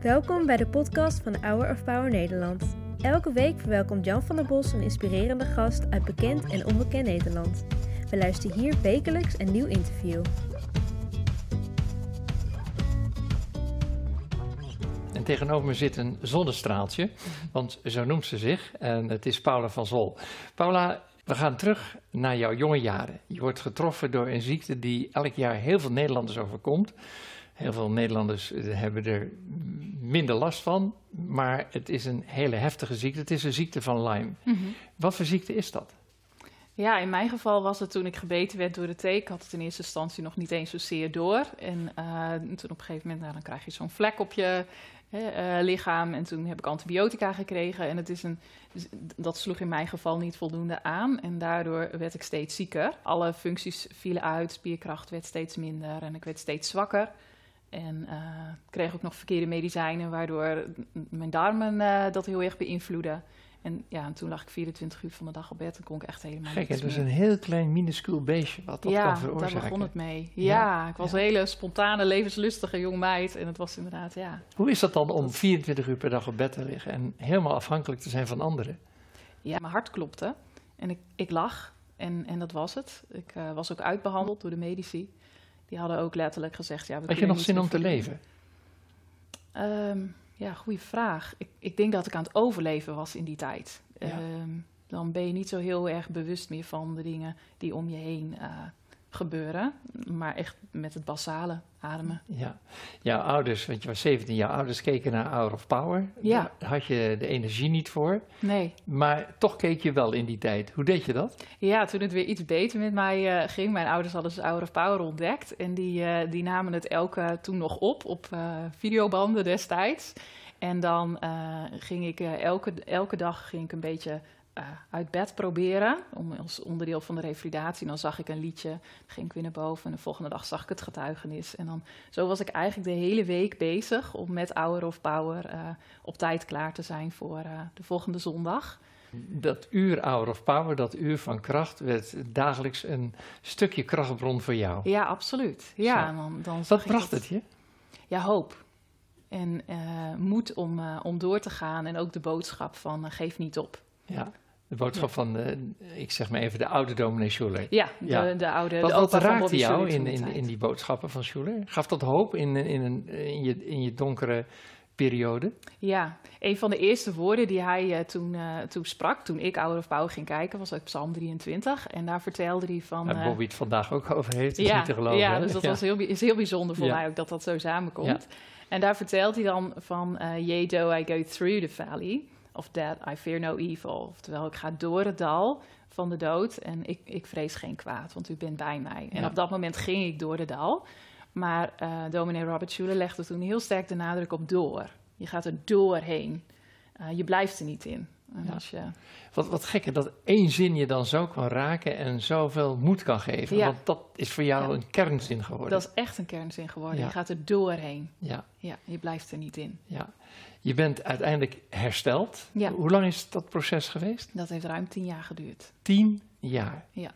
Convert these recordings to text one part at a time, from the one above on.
Welkom bij de podcast van Hour of Power Nederland. Elke week verwelkomt Jan van der Bos een inspirerende gast uit bekend en onbekend Nederland. We luisteren hier wekelijks een nieuw interview. En tegenover me zit een zonnestraaltje, want zo noemt ze zich. En het is Paula van Zol. Paula, we gaan terug naar jouw jonge jaren. Je wordt getroffen door een ziekte die elk jaar heel veel Nederlanders overkomt. Heel veel Nederlanders eh, hebben er minder last van, maar het is een hele heftige ziekte. Het is een ziekte van Lyme. Wat voor ziekte is dat? Ja, in mijn geval was het toen ik gebeten werd door de thee. Ik had het in eerste instantie nog niet eens zozeer door. En eh, toen op een gegeven moment, nou, dan krijg je zo'n vlek op je hè, eh, lichaam. En toen heb ik antibiotica gekregen. En het is een, dat sloeg in mijn geval niet voldoende aan. En daardoor werd ik steeds zieker. Alle functies vielen uit, spierkracht werd steeds minder en ik werd steeds zwakker. En eh kreeg ook nog verkeerde medicijnen, waardoor mijn darmen eh, dat heel erg beïnvloeden. En ja, en toen lag ik 24 uur van de dag op bed en kon ik echt helemaal Gek, het meer. een heel klein minuscuul beestje wat dat ja, kan daar veroorzaken. begon het mee. Ja, Ja, ik was ja. een hele spontane, levenslustige jong meid. En het was inderdaad, ja. Hoe is dat dan om 24 uur per dag op bed te liggen en helemaal afhankelijk te zijn van anderen? Ja, mijn hart klopte. En ik, ik lag. En, en dat was het. Ik eh, was ook uitbehandeld door de medici. Die hadden ook letterlijk gezegd... Ja, we Had je nog zin om te leven? Ehm, ja, goede vraag. Ik, ik denk dat ik aan het overleven was in die tijd. Ja. Ehm, dan ben je niet zo heel erg bewust meer van de dingen die om je heen eh, gebeuren. Maar echt met het basale ademen. Ja, jouw ouders, want je was 17 jaar, ouders keken naar Hour of Power. Ja. Daar had je de energie niet voor, Nee. maar toch keek je wel in die tijd. Hoe deed je dat? Ja, toen het weer iets beter met mij eh, ging. Mijn ouders hadden dus Hour of Power ontdekt. En die, eh, die namen het elke toen nog op, op eh, videobanden destijds. En dan ging ik elke, elke dag ging ik een beetje eh, uit bed proberen. Om, als onderdeel van de revalidatie. En dan zag ik een liedje, ging ik weer naar boven. En de volgende dag zag ik het getuigenis. En dan, zo was ik eigenlijk de hele week bezig om met Hour of Power eh, op tijd klaar te zijn voor eh, de volgende zondag. Dat uur Hour of Power, dat uur van kracht, werd dagelijks een stukje krachtbron voor jou. Ja, absoluut. Ja, en dan, dan Wat bracht het je? Ja, hoop. En moed om, om door te gaan. En ook de boodschap van geef niet op. Ja, de boodschap van, eh, ik zeg maar even, de oude dominee Schuller. Ja, de, Ja. de oude Wat, de wat raakte jou in, de in, in die boodschappen van Schuller? Gaf dat hoop in, in, een, in, je, in je donkere periode? Ja, een van de eerste woorden die hij eh, toen, eh, toen sprak, toen ik Hour of Power ging kijken, was uit Psalm 23. En daar vertelde hij van... Waar eh, Bobby het vandaag ook over heeft, is ja, niet te geloven. Ja, dus dat Ja. was heel, is heel bijzonder voor Ja. mij ook dat dat zo samenkomt. En daar vertelt hij dan van, eh yea, though I go through the valley of death, I fear no evil. Oftewel, ik ga door het dal van de dood en ik, ik vrees geen kwaad, want u bent bij mij. En op dat moment ging ik door de dal. Maar eh dominee Robert Schuller legde toen heel sterk de nadruk op door. Je gaat er doorheen. Eh, je blijft er niet in. Ja. Wat, wat gekker dat één zin je dan zo kan raken en zoveel moed kan geven. Ja. Want dat is voor jou Ja. een kernzin geworden. dat is echt een kernzin geworden. Je gaat er doorheen. Ja, Ja, je blijft er niet in. ja. Je bent uiteindelijk hersteld. Ja. Hoe lang is dat proces geweest? Dat heeft ruim tien jaar geduurd. Tien jaar. Ja.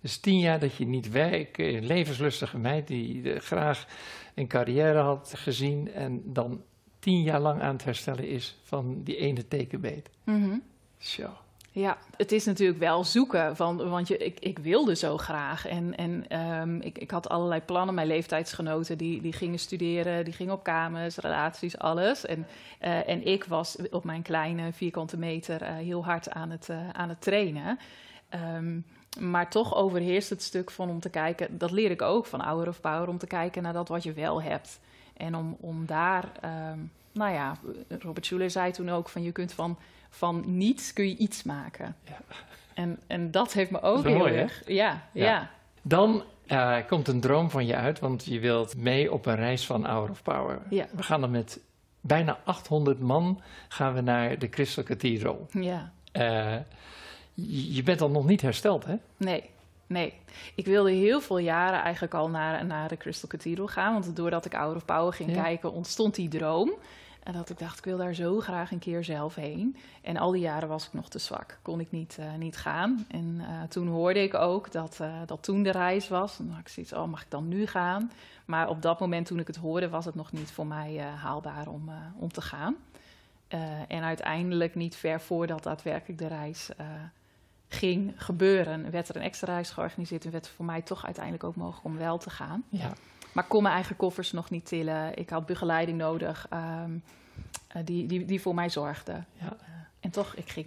Dus tien jaar dat je niet werkt, een levenslustige meid die eh, graag een carrière had gezien en dan tien jaar lang aan het herstellen is van die ene tekenbeet. Mhm. Zo. Ja, het is natuurlijk wel zoeken, van, want je, ik, ik wilde zo graag. En, en ehm, ik, ik had allerlei plannen. Mijn leeftijdsgenoten die, die gingen studeren, die gingen op kamers, relaties, alles. En, eh, en ik was op mijn kleine vierkante meter eh, heel hard aan het, eh, aan het trainen. Ehm, maar toch overheerst het stuk van om te kijken, dat leer ik ook van Hour of Power, om te kijken naar dat wat je wel hebt. En om, om daar, ehm, nou ja, Robert Schuller zei toen ook van je kunt van, van niets kun je iets maken. Ja. En, en dat heeft me ook heel mooi, hè? erg. Ja, Ja. ja. Dan eh, komt een droom van je uit, want je wilt mee op een reis van Hour of Power. Ja. We gaan dan met bijna 800 man gaan we naar de Crystal Cathedral. ja. Eh, je je bent dan nog niet hersteld, hè? Nee, nee. Ik wilde heel veel jaren eigenlijk al naar, naar de Crystal Cathedral gaan. Want doordat ik Hour of Power ging Ja. kijken, ontstond die droom. En dat ik dacht, ik wil daar zo graag een keer zelf heen. En al die jaren was ik nog te zwak, kon ik niet, uh, niet gaan. En uh, toen hoorde ik ook dat, uh, dat toen de reis was. En dan had ik zoiets, oh, mag ik dan nu gaan? Maar op dat moment toen ik het hoorde, was het nog niet voor mij haalbaar om, om te gaan. en uiteindelijk niet ver voordat daadwerkelijk de reis ging gebeuren, werd er een extra reis georganiseerd en werd voor mij toch uiteindelijk ook mogelijk om wel te gaan. Ja. Maar ik kon mijn eigen koffers nog niet tillen. Ik had begeleiding nodig um, die, die, die voor mij zorgde. Ja. Uh, en toch, ik ging.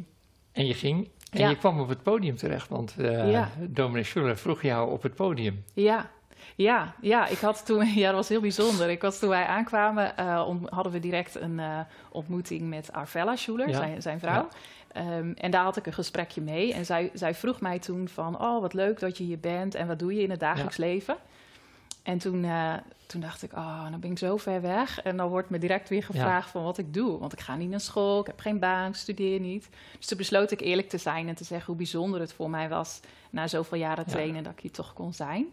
En je ging en ja. je kwam op het podium terecht, want uh, ja. Dominic Schuller vroeg jou op het podium. Ja, ja, ja, ik had toen, ja, dat was heel bijzonder. Ik was toen wij aankwamen, uh, om, hadden we direct een uh, ontmoeting met Arvella Schuler, ja. zijn, zijn vrouw. Ja. Um, en daar had ik een gesprekje mee. En zij, zij vroeg mij toen van, oh, wat leuk dat je hier bent en wat doe je in het dagelijks leven? En toen, uh, toen dacht ik, oh, dan ben ik zo ver weg. En dan wordt me direct weer gevraagd ja. van wat ik doe. Want ik ga niet naar school, ik heb geen baan, ik studeer niet. Dus toen besloot ik eerlijk te zijn en te zeggen hoe bijzonder het voor mij was... na zoveel jaren trainen, ja. dat ik hier toch kon zijn.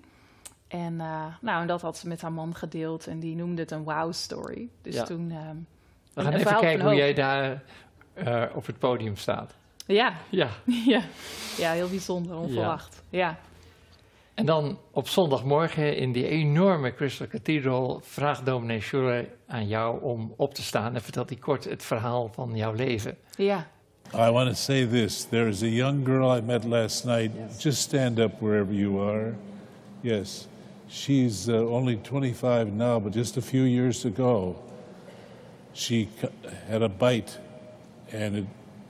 En, uh, nou, en dat had ze met haar man gedeeld en die noemde het een wow story. Dus ja. toen... Uh, We gaan even kijken hoe jij daar op het podium staat. Ja. Ja. ja. ja, heel bijzonder, onverwacht. ja. En dan op zondagmorgen in die enorme Crystal Cathedral vraagt dominee Schuller aan jou om op te staan en vertelt hij kort het verhaal van jouw leven. Ja. I want to say this. There is a young girl I met last night. Yes. Just stand up wherever you are. Yes. She's uh, only 25 now, but just a few years ago, she had a bite and it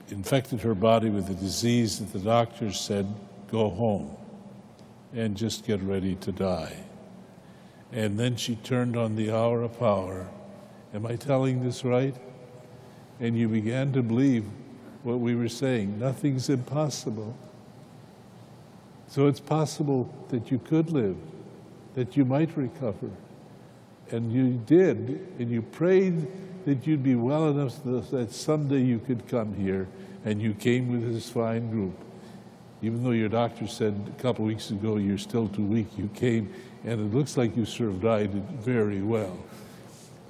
infected her body with a disease that the doctors said, go home. And just get ready to die. And then she turned on the hour of power. Am I telling this right? And you began to believe what we were saying nothing's impossible. So it's possible that you could live, that you might recover. And you did, and you prayed that you'd be well enough that someday you could come here, and you came with this fine group even though your doctor said a couple of weeks ago you're still too weak, you came and it looks like you survived it very well.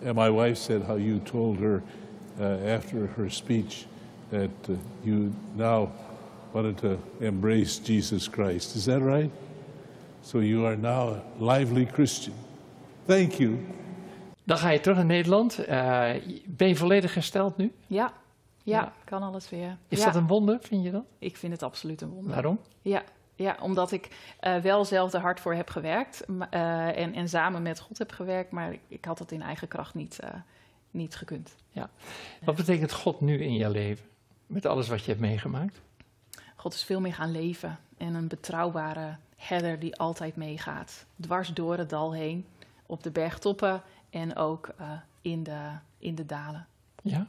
And my wife said how you told her uh, after her speech that uh, you now wanted to embrace Jesus Christ. Is that right? So you are now a lively Christian. Thank you. Dan ga je terug naar Nederland. Uh, ben je volledig hersteld nu? Ja, ja, kan alles weer. Is dat een wonder, vind je dat? Ik vind het absoluut een wonder. Waarom? Ja, ja omdat ik uh, wel zelf er hard voor heb gewerkt uh, en, en samen met God heb gewerkt, maar ik, had het in eigen kracht niet, uh, niet gekund. Ja. Wat betekent God nu in jouw leven, met alles wat je hebt meegemaakt? God is veel meer gaan leven en een betrouwbare herder die altijd meegaat. Dwars door het dal heen, op de bergtoppen en ook in, de, in de dalen. Ja?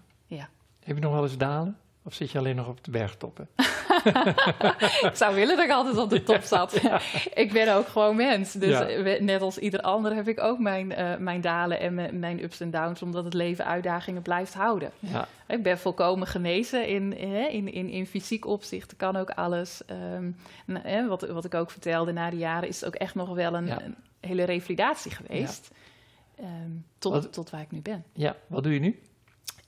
Heb je nog wel eens dalen? Of zit je alleen nog op de bergtoppen? ik zou willen dat ik altijd op de top zat. ja. Ik ben ook gewoon mens. Dus ja. net als ieder ander heb ik ook mijn, uh, mijn dalen en mijn ups en downs, omdat het leven uitdagingen blijft houden. Ja. Ik ben volkomen genezen in, in, in, in fysiek opzicht, kan ook alles. Um, wat, wat ik ook vertelde, na de jaren is het ook echt nog wel een, een hele revalidatie geweest. Um, tot, wat, tot waar ik nu ben. Ja, wat doe je nu?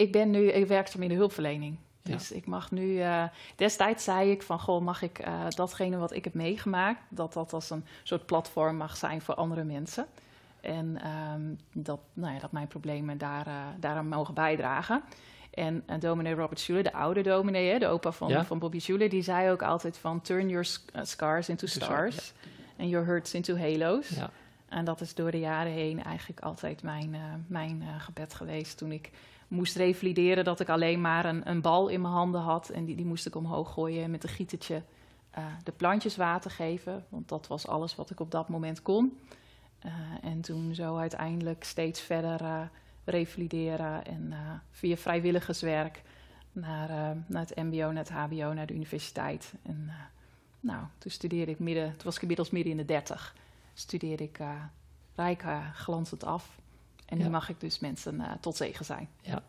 Ik ben nu, ik werkzaam in de hulpverlening. Dus ja. ik mag nu, uh, destijds zei ik van, goh, mag ik uh, datgene wat ik heb meegemaakt, dat dat als een soort platform mag zijn voor andere mensen. En um, dat, nou ja, dat mijn problemen daar, uh, daaraan mogen bijdragen. En dominee Robert Schuller, de oude dominee, hè, de opa van, ja. van Bobby Schuller, die zei ook altijd van, turn your scars into stars en your hurts into halos. Ja. En dat is door de jaren heen eigenlijk altijd mijn, mijn gebed geweest toen ik moest revalideren dat ik alleen maar een, een, bal in mijn handen had. En die, die moest ik omhoog gooien en met een gietertje uh, de plantjes water geven. Want dat was alles wat ik op dat moment kon. Uh, en toen zo uiteindelijk steeds verder uh, revalideren. En via vrijwilligerswerk naar, naar het mbo, naar het hbo, naar de universiteit. En nou, toen studeerde ik midden, toen was ik inmiddels midden in de dertig. Studeerde ik rijk glanzend af. En ja. nu mag ik dus mensen uh, tot zegen zijn. Ja.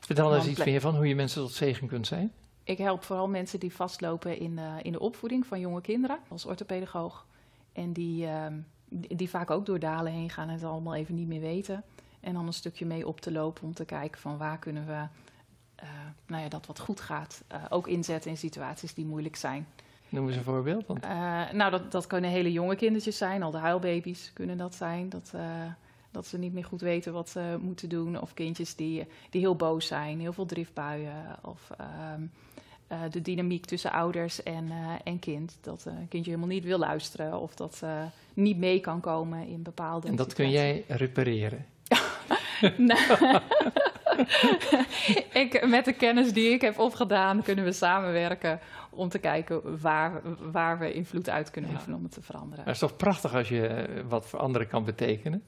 Vertel eens iets meer van hoe je mensen tot zegen kunt zijn. Ik help vooral mensen die vastlopen in, uh, in de opvoeding van jonge kinderen als orthopedagoog. En die, uh, die vaak ook door dalen heen gaan en het allemaal even niet meer weten. En dan een stukje mee op te lopen om te kijken van waar kunnen we uh, nou ja, dat wat goed gaat ook inzetten in situaties die moeilijk zijn. Noem eens een voorbeeld. Uh, nou, dat, dat kunnen hele jonge kindertjes zijn, al de huilbaby's kunnen dat zijn. Dat, dat ze niet meer goed weten wat ze moeten doen. Of kindjes die, die heel boos zijn, heel veel driftbuien. Of ehm, de dynamiek tussen ouders en, en kind. Dat een kindje helemaal niet wil luisteren of dat niet mee kan komen in bepaalde En dat situaties. kun jij repareren? Nou, ik, met de kennis die ik heb opgedaan, kunnen we samenwerken om te kijken waar, waar we invloed uit kunnen Ja. oefenen om het te veranderen. Maar het is toch prachtig als je eh, wat voor anderen kan betekenen?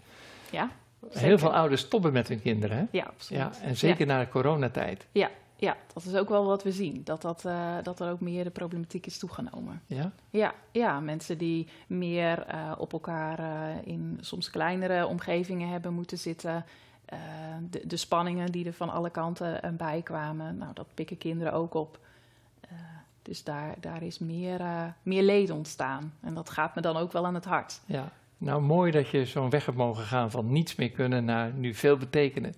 Ja, Heel veel ouders stoppen met hun kinderen, hè? Ja, absoluut. Ja, en zeker na de coronatijd. Ja, ja, dat is ook wel wat we zien. Dat, dat, eh, dat er ook meer de problematiek is toegenomen. Ja? Ja, ja mensen die meer eh, op elkaar eh, in soms kleinere omgevingen hebben moeten zitten. De, de spanningen die er van alle kanten bij kwamen, nou, dat pikken kinderen ook op. Dus daar, daar is meer, meer leed ontstaan. En dat gaat me dan ook wel aan het hart. ja. Nou, mooi dat je zo'n weg hebt mogen gaan van niets meer kunnen naar nu veel betekenen.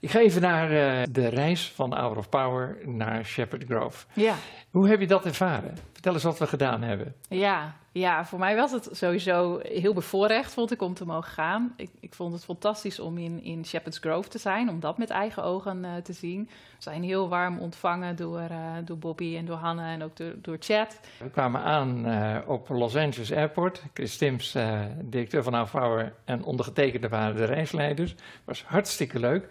Ik ga even naar eh, de reis van Hour of Power naar Shepherd Grove. Ja. Hoe heb je dat ervaren? Vertel eens wat we gedaan hebben. Ja, ja, voor mij was het sowieso heel bevoorrecht, vond ik, om te mogen gaan. Ik, ik vond het fantastisch om in, in Shepherd's Grove te zijn, om dat met eigen ogen eh, te zien. We zijn heel warm ontvangen door, eh, door Bobby en door Hanne en ook door, door Chad. We kwamen aan eh, op Los Angeles Airport. Chris Tims, eh, directeur van Power, en ondergetekende waren de reisleiders. was hartstikke leuk.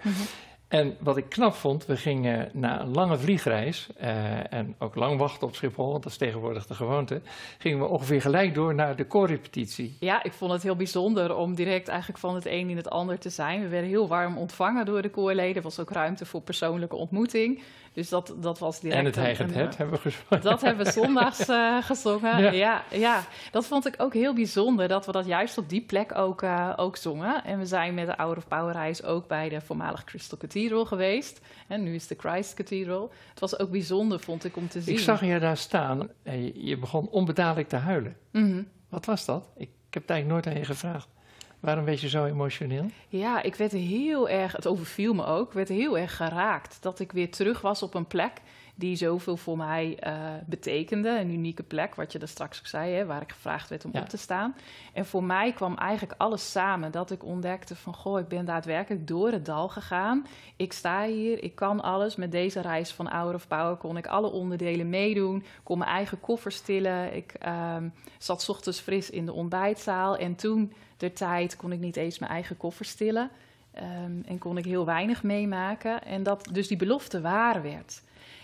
En wat ik knap vond, we gingen na een lange vliegreis eh, en ook lang wachten op Schiphol, want dat is tegenwoordig de gewoonte, gingen we ongeveer gelijk door naar de koorrepetitie. Ja, ik vond het heel bijzonder om direct eigenlijk van het een in het ander te zijn. We werden heel warm ontvangen door de koorleden. Er was ook ruimte voor persoonlijke ontmoeting. Dus dat, dat was direct... En het heigend het hebben we gesproken. Dat hebben we zondags eh, gezongen. Ja. Ja. Ja, dat vond ik ook heel bijzonder dat we dat juist op die plek ook, eh, ook zongen. En we zijn met de Hour of Power reis ook bij de voormalige Crystal Cathedral geweest. En nu is de Christ Cathedral. Het was ook bijzonder, vond ik, om te zien. Ik zag je daar staan en je, je begon onbedadelijk te huilen. Mhm. Wat was dat? Ik, ik heb het eigenlijk nooit aan je gevraagd. Waarom werd je zo emotioneel? Ja, ik werd heel erg, het overviel me ook, ik werd heel erg geraakt dat ik weer terug was op een plek die zoveel voor mij eh, betekende. Een unieke plek, wat je daar straks ook zei, hè, waar ik gevraagd werd om Ja. op te staan. En voor mij kwam eigenlijk alles samen. Dat ik ontdekte van, goh, ik ben daadwerkelijk door het dal gegaan. Ik sta hier, ik kan alles. Met deze reis van Hour of Power kon ik alle onderdelen meedoen. kon mijn eigen koffer stillen. Ik ehm, zat 's ochtends fris in de ontbijtzaal. En toen, der tijd, kon ik niet eens mijn eigen koffer stillen. Ehm, en kon ik heel weinig meemaken. En dat dus die belofte waar werd.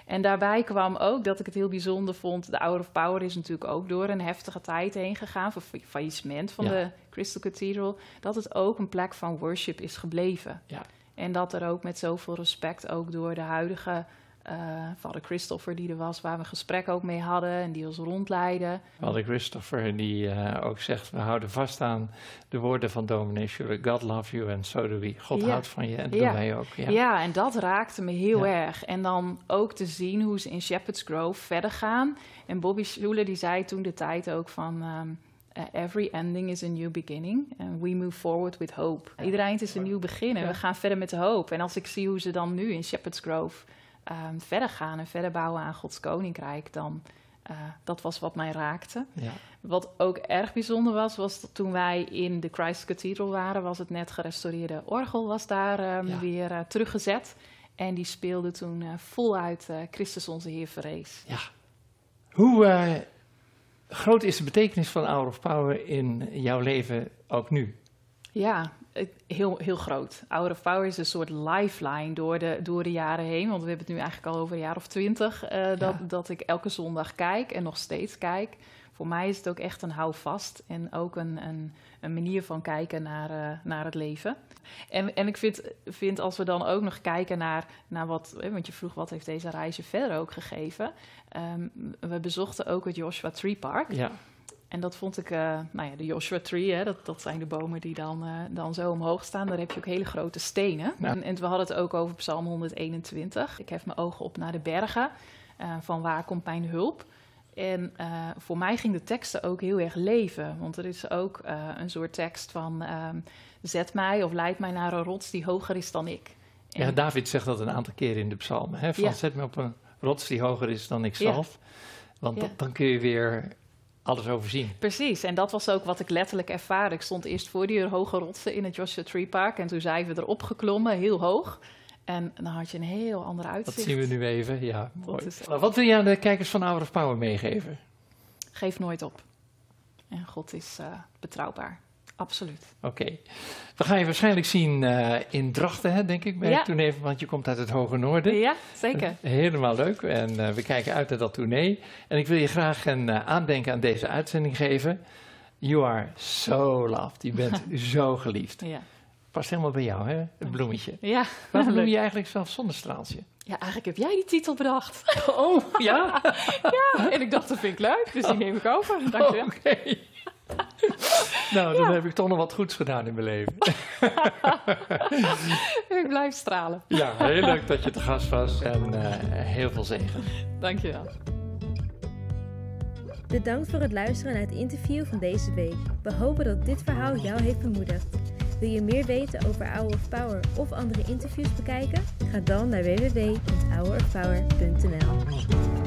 En daarbij kwam ook dat ik het heel bijzonder vond. De Hour of Power is natuurlijk ook door een heftige tijd heen gegaan. Voor fa- faillissement van Ja. de Crystal Cathedral. Dat het ook een plek van worship is gebleven. Ja. En dat er ook met zoveel respect ook door de huidige eh vader Christopher die er was, waar we gesprek ook mee hadden en die ons rondleidde. Hadden Christopher die eh, ook zegt, we houden vast aan de woorden van dominee Schuller. God love you and so do we. God Ja. houdt van je en dat Ja. doen wij ook. Ja. Ja. en dat raakte me heel erg. En dan ook te zien hoe ze in Shepherd's Grove verder gaan. En Bobby Schuller die zei toen de tijd ook van... ehm, eh, every ending is a new beginning. And we move forward with hope. Ieder eind is een nieuw begin en we gaan verder met de hoop. En als ik zie hoe ze dan nu in Shepherd's Grove ehm, verder gaan... en verder bouwen aan Gods Koninkrijk... dan eh, dat was wat mij raakte. Ja. Wat ook erg bijzonder was, was dat toen wij in de Christ Cathedral waren, was het net gerestaureerde orgel was daar ehm, Ja. weer eh, teruggezet. En die speelde toen eh, voluit Christus onze Heer verrees. Ja. Hoe groot is de betekenis van Hour of Power in jouw leven ook nu? Ja, heel, heel groot. Hour of Power is een soort lifeline door de, door de jaren heen. Want we hebben het nu eigenlijk al over een jaar of twintig eh, dat, Ja. dat ik elke zondag kijk en nog steeds kijk. Voor mij is het ook echt een houvast en ook een, een, een manier van kijken naar, eh, naar het leven. En, en ik vind, vind als we dan ook nog kijken naar, naar wat, want je vroeg wat heeft deze reis je verder ook gegeven. Ehm, we bezochten ook het Joshua Tree Park. Ja, En dat vond ik, eh, nou ja, de Joshua Tree, hè, dat, dat zijn de bomen die dan, eh, dan zo omhoog staan. Daar heb je ook hele grote stenen. Ja. En, en we hadden het ook over Psalm 121. Ik hef mijn ogen op naar de bergen. eh, van waar komt mijn hulp? En voor mij ging de teksten ook heel erg leven. Want er is ook een soort tekst van... Um, zet mij of leid mij naar een rots die hoger is dan ik. En ja, David zegt dat een aantal keren in de psalmen. Hè? Van ja. zet me op een rots die hoger is dan ik zelf. Ja. Want dat, dan kun je weer alles overzien. Precies, en dat was ook wat ik letterlijk ervaarde. Ik stond eerst voor die hoge rotsen in het Joshua Tree Park... en toen zijn we erop geklommen, heel hoog... En dan had je een heel ander uitzicht. Dat zien we nu even, ja. Mooi. Is... Wat wil je aan de kijkers van Hour of Power meegeven? Geef nooit op. En God is uh, betrouwbaar. Absoluut. Oké. Okay. We gaan je waarschijnlijk zien uh, in Drachten, hè, denk ik, bij ja. het tournee, want je komt uit het Hoge Noorden. Ja, zeker. Helemaal leuk en uh, we kijken uit naar dat tournee. En ik wil je graag een aandenken aan deze uitzending geven. You are so loved. Je bent zo geliefd. Ja. Past helemaal bij jou, hè? Het bloemetje. Ja. Waarom noem je eigenlijk zelf zonnestraaltje? Ja, eigenlijk heb jij die titel bedacht. Oh, ja? ja, en ik dacht, dat vind ik leuk, dus die neem ik over. Dank je. Oké. Nou, dan heb ik toch nog wat goeds gedaan in mijn leven. ik blijf stralen. ja, heel leuk dat je te gast was en uh, heel veel zegen. Dank je wel. Bedankt voor het luisteren naar het interview van deze week. We hopen dat dit verhaal jou heeft bemoedigd. Wil je meer weten over Hour of Power of andere interviews bekijken? Ga dan naar www.hourofpower.nl